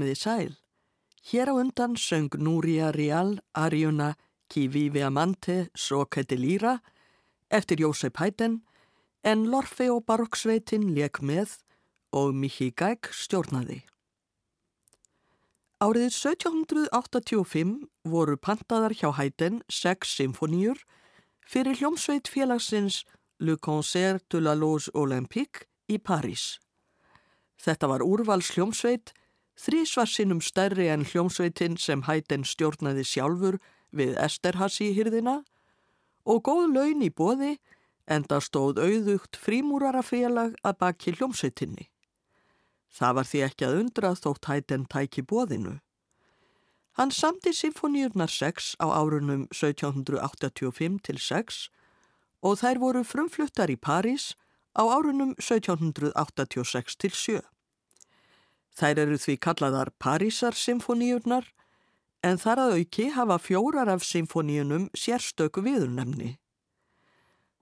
komiði sæl. Hér á undan söng Núria Rial Arjuna Ki Vivi Amante Soketi Lýra eftir Jósef Hætten en Lorfi og Baroksveitin leik með og Mikki Gæk stjórnaði. Árið 1785 voru pantaðar hjá Hætten sex symfoníur fyrir hljómsveit félagsins Le Concert de la Loge Olympique í París. Þetta var úrvals hljómsveit, þrísvarsinnum stærri en hljómsveitin sem Hætten stjórnaði sjálfur við Esterhasi hýrðina og góð laun í bóði enda stóð auðugt frímúrarafélag að baki hljómsveitinni. Það var því ekki að undra þótt Hætten tæki bóðinu. Hann samti symfoníurnar 6 á árunum 1785 til 6 og þær voru frumfluttar í París á árunum 1786 til 7. Þær eru því kallaðar Parísar symfoníurnar en þar að auki hafa fjórar af symfoníunum sérstöku viðurnemni.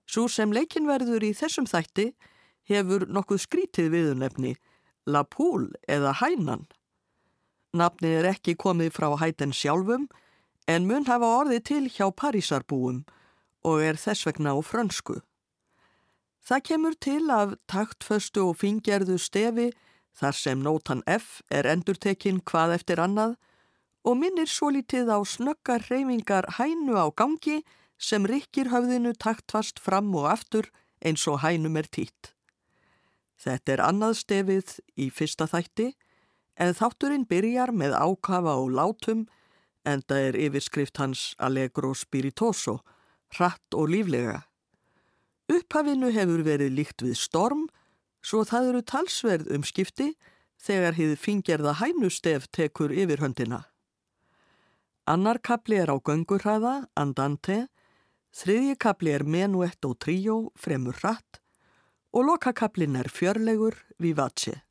Svo sem leikinverður í þessum þætti hefur nokkuð skrítið viðurnemni, La Poule eða Hænan. Nafnið er ekki komið frá hætten sjálfum en mun hafa orðið til hjá Parísarbúum og er þess vegna á frönsku. Það kemur til af taktföstu og fingerðu stefi þar sem nótan F er endurtekinn hvað eftir annað og minnir svo lítið á snöggar reyfingar hænu á gangi sem rikkir höfðinu taktfast fram og aftur eins og hænum er títt. Þetta er annað stefið í fyrsta þætti en þátturinn byrjar með ákafa og látum en það er yfirskrift hans Allegro Spiritoso, hratt og líflega. Upphafinu hefur verið líkt við storm, svo það eru talsverð um skipti þegar hið fingerða hænustef tekur yfir höndina. Annar kapli er á göngurhraða, andante, þriðji kapli er menuett og tríó, fremur hratt og lokakaplin er fjörlegur, vivace.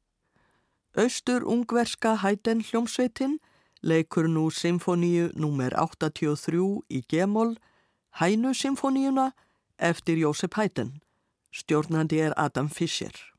Östur ungverska hæten hljómsveitin leikur nú symfoníu nr. 83 í Gemol, hænu symfoníuna eftir Jósef Hæten. Stjórnandi er Adam Fischer.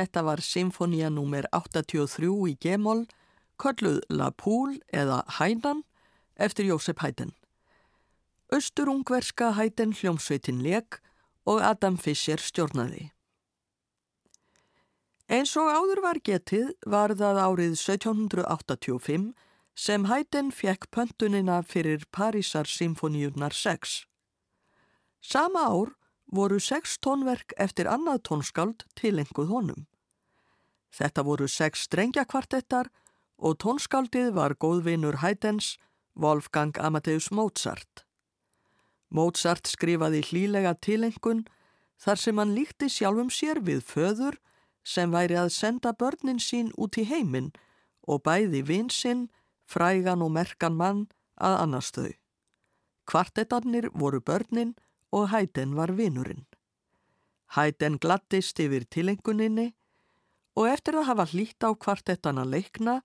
Þetta var symfónia nr. 83 í Gemol, kölluð La Poule eða Hænan eftir Jósef Hæden. Östurungverska Hæden hljómsveitin leg og Adam Fischer stjórnaði. Eins og áður var getið var það árið 1785 sem Hæden fjekk pöntunina fyrir Parísar symfóniunar 6. Sama ár voru sex tónverk eftir annað tónskáld tilenguð honum. Þetta voru sex strengjakvartettar og tónskáldið var góðvinur Haydens, Wolfgang Amadeus Mozart. Mozart skrifaði hlílega tilengun þar sem hann líkti sjálfum sér við föður sem væri að senda börnin sín út í heiminn og bæði vinsinn, frægan og merkan mann að annars þau. Kvartettarnir voru börnin og Hæden var vinurinn. Hæden glattist yfir tilenguninni og eftir að hafa hlýtt á kvartettana leikna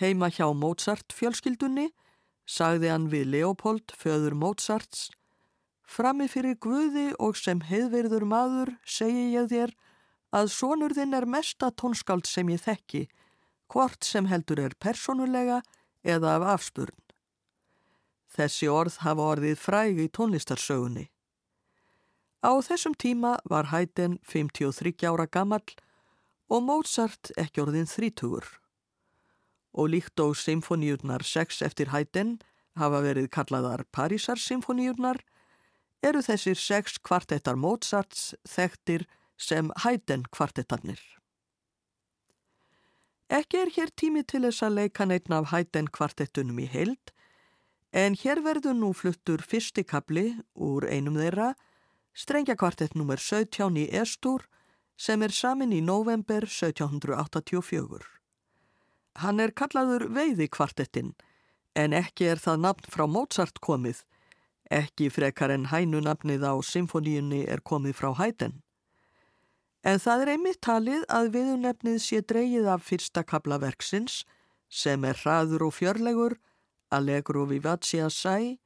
heima hjá Mozart fjölskyldunni sagði hann við Leopold, föður Mozarts Frammi fyrir Guði og sem heiðverður maður segi ég þér að sonurðinn er mesta tónskáld sem ég þekki, hvort sem heldur er personulega eða af afspurn. Þessi orð hafa orðið fræg í tónlistarsögunni. Á þessum tíma var Haydn 53 ára gammal og Mozart ekki orðin þrítugur. Og líkt og symfoníurnar 6 eftir Haydn hafa verið kallaðar Parísar symfoníurnar eru þessir 6 kvartettar Mozarts þekktir sem Haydn kvartettarnir. Ekki er hér tími til þess að leika neittn af Haydn kvartettunum í heild en hér verður nú fluttur fyrsti kapli úr einum þeirra strengjakvartett nr. 17 í Estur sem er samin í november 1784. Hann er kallaður veiðikvartettinn en ekki er það nafn frá Mozart komið, ekki frekar en hænunafnið á symfoníunni er komið frá Haydn. En það er einmitt talið að viðunefnið sé dreyið af fyrsta kabla verksins sem er hraður og fjörlegur, allegro vivace assai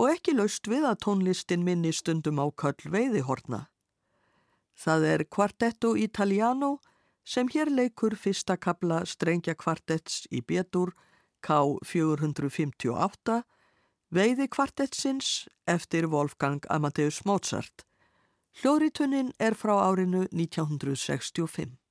og ekki laust við að tónlistin minni stundum á köll veiðihorna. Það er Quartetto Italiano sem hér leikur fyrsta kabla strengja kvartetts í betur K458 veiði kvartettsins eftir Wolfgang Amadeus Mozart. Hljóðritunin er frá árinu 1965.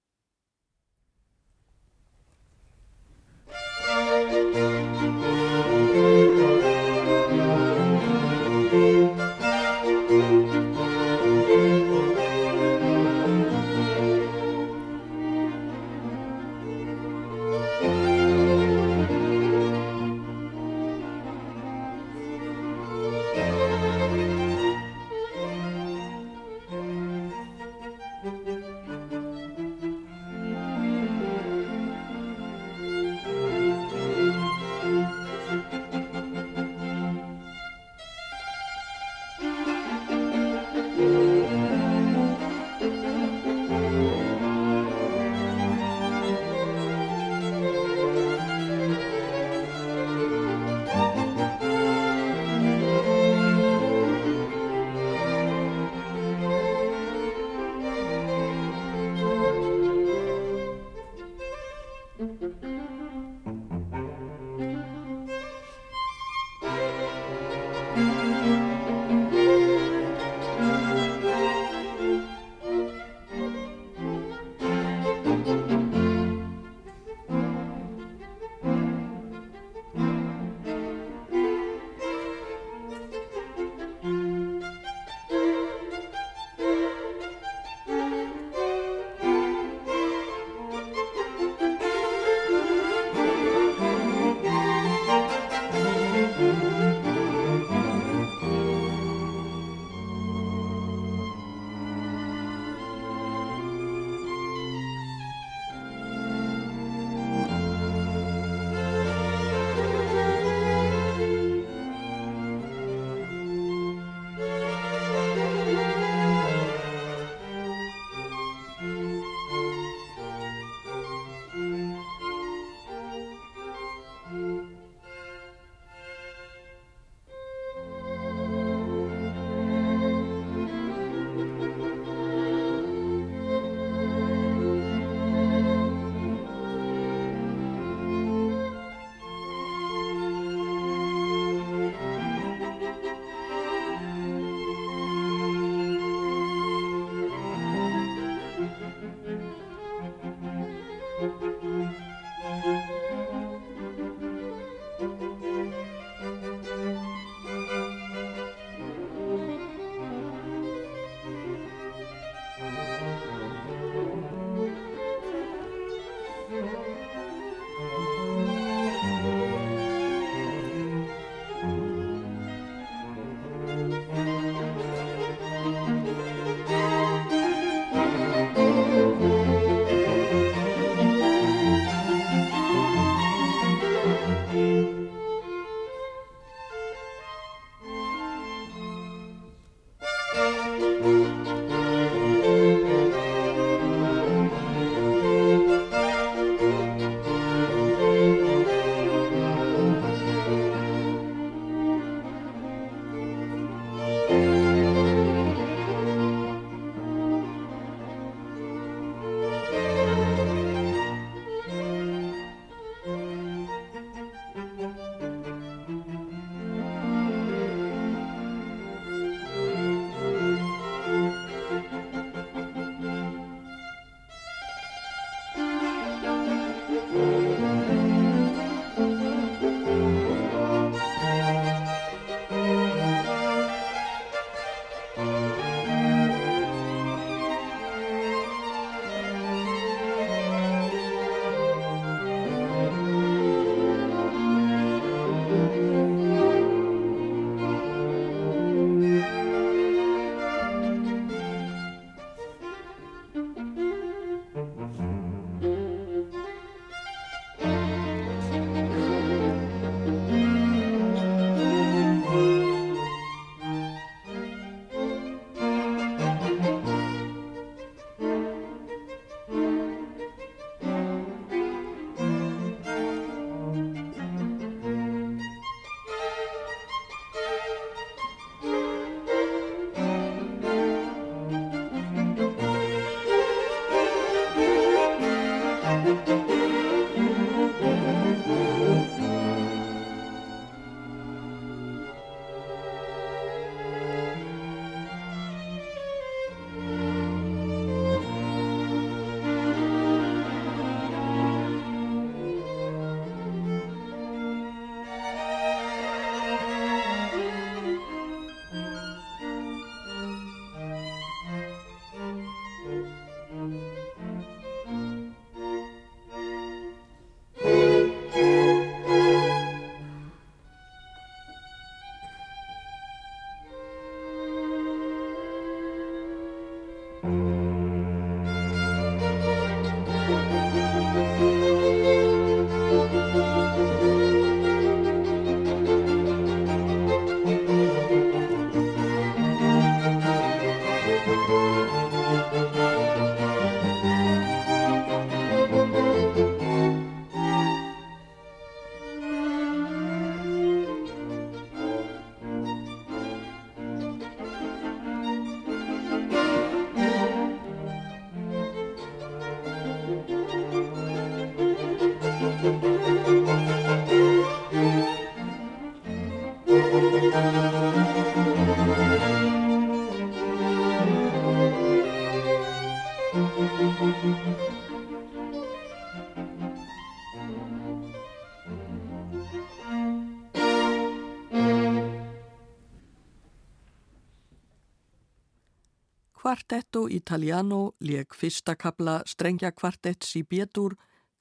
Kvartetto Italiano leik fyrsta kabla strengja kvartetts í Bétur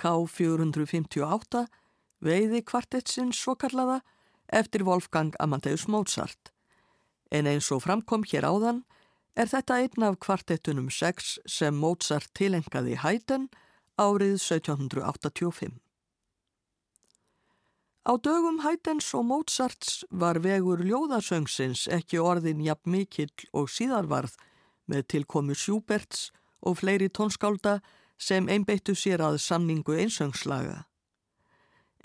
K458 veiði kvartettsins svo kallaða eftir Wolfgang Amadeus Mozart. En eins og framkom hér áðan er þetta einn af kvartettunum 6 sem Mozart tilengaði hæten árið 1785. Á dögum hætens og Mozarts var vegur ljóðasöngsins ekki orðin jafn mikill og síðarvarð með tilkomu Schuberts og fleiri tónskálda sem einbeittu sér að samningu einsöngslaga.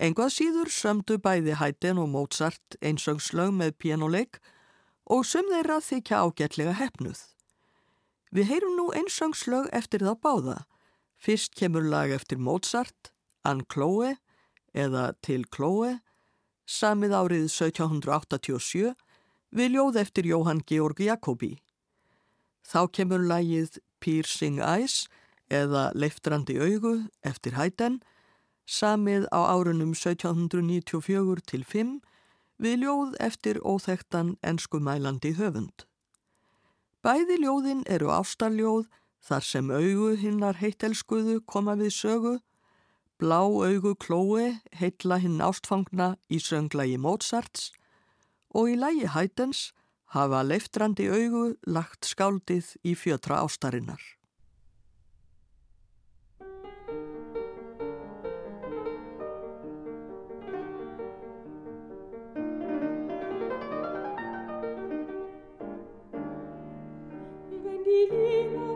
Engvað síður sömdu bæði Haydn og Mozart einsöngslög með pianoleik og söm þeirra þykja ágætlega hefnuð. Við heyrum nú einsöngslög eftir það báða. Fyrst kemur lag eftir Mozart, Ann Chloe eða Til Chloe, samið árið 1787 við ljóð eftir Jóhann Georg Jakobi. Þá kemur lagið Piercing Eyes eða Leiftrandi augu eftir Haydn, samið á árunum 1794 til 5 við ljóð eftir óþektan enskumælandi höfund. Bæði ljóðin eru ástarljóð þar sem augu hinnar heitelskuðu koma við sögu, blá augu klói heitla hinn ástfangna í sönglagi Mozarts og í lagi Haydns hafa leiftrandi augu lagt skáldið í fjötra ástarinnar. Wenn die Liebe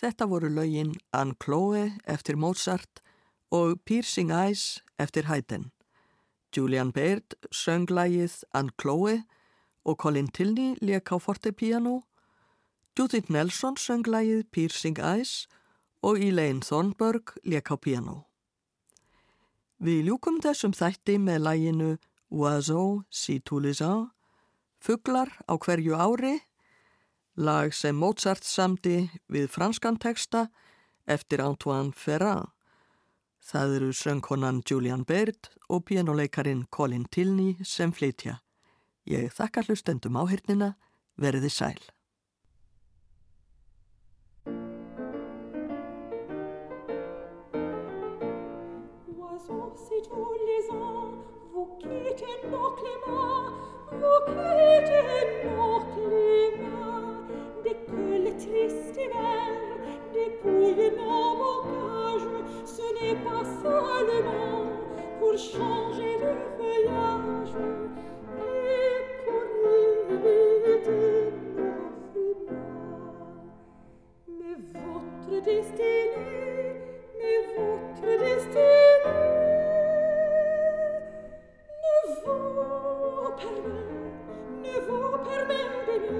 Þetta voru lögin Anne Chloe eftir Mozart og Piercing Eyes eftir Haydn. Julian Baird söng lægið Anne Chloe og Colin Tilney leik á fortepiano. Judith Nelson söng lægið Piercing Eyes og Elaine Thornburg leik á piano. Við ljúkum þessum þætti með læginu Oiseau si tous les ans, Fuglar á hverju ári, lag sem Mozart samdi við franskan teksta eftir Antoine Ferrand. Það eru söngkonan Julian Baird og pianoleikarin Colin Tilney sem flytja. Ég þakka hlustendum áhyrnina, verði sæl. Si tous les ans vous quittez nos climats, vous quittez nos climats, Triste hiver, dépouillez mon montage, ce n'est pas seulement pour changer de voyage et pour libérer des mélancolies noires. Mais votre destinée, mais votre destinée ne vous permet, ne vous permet de nous.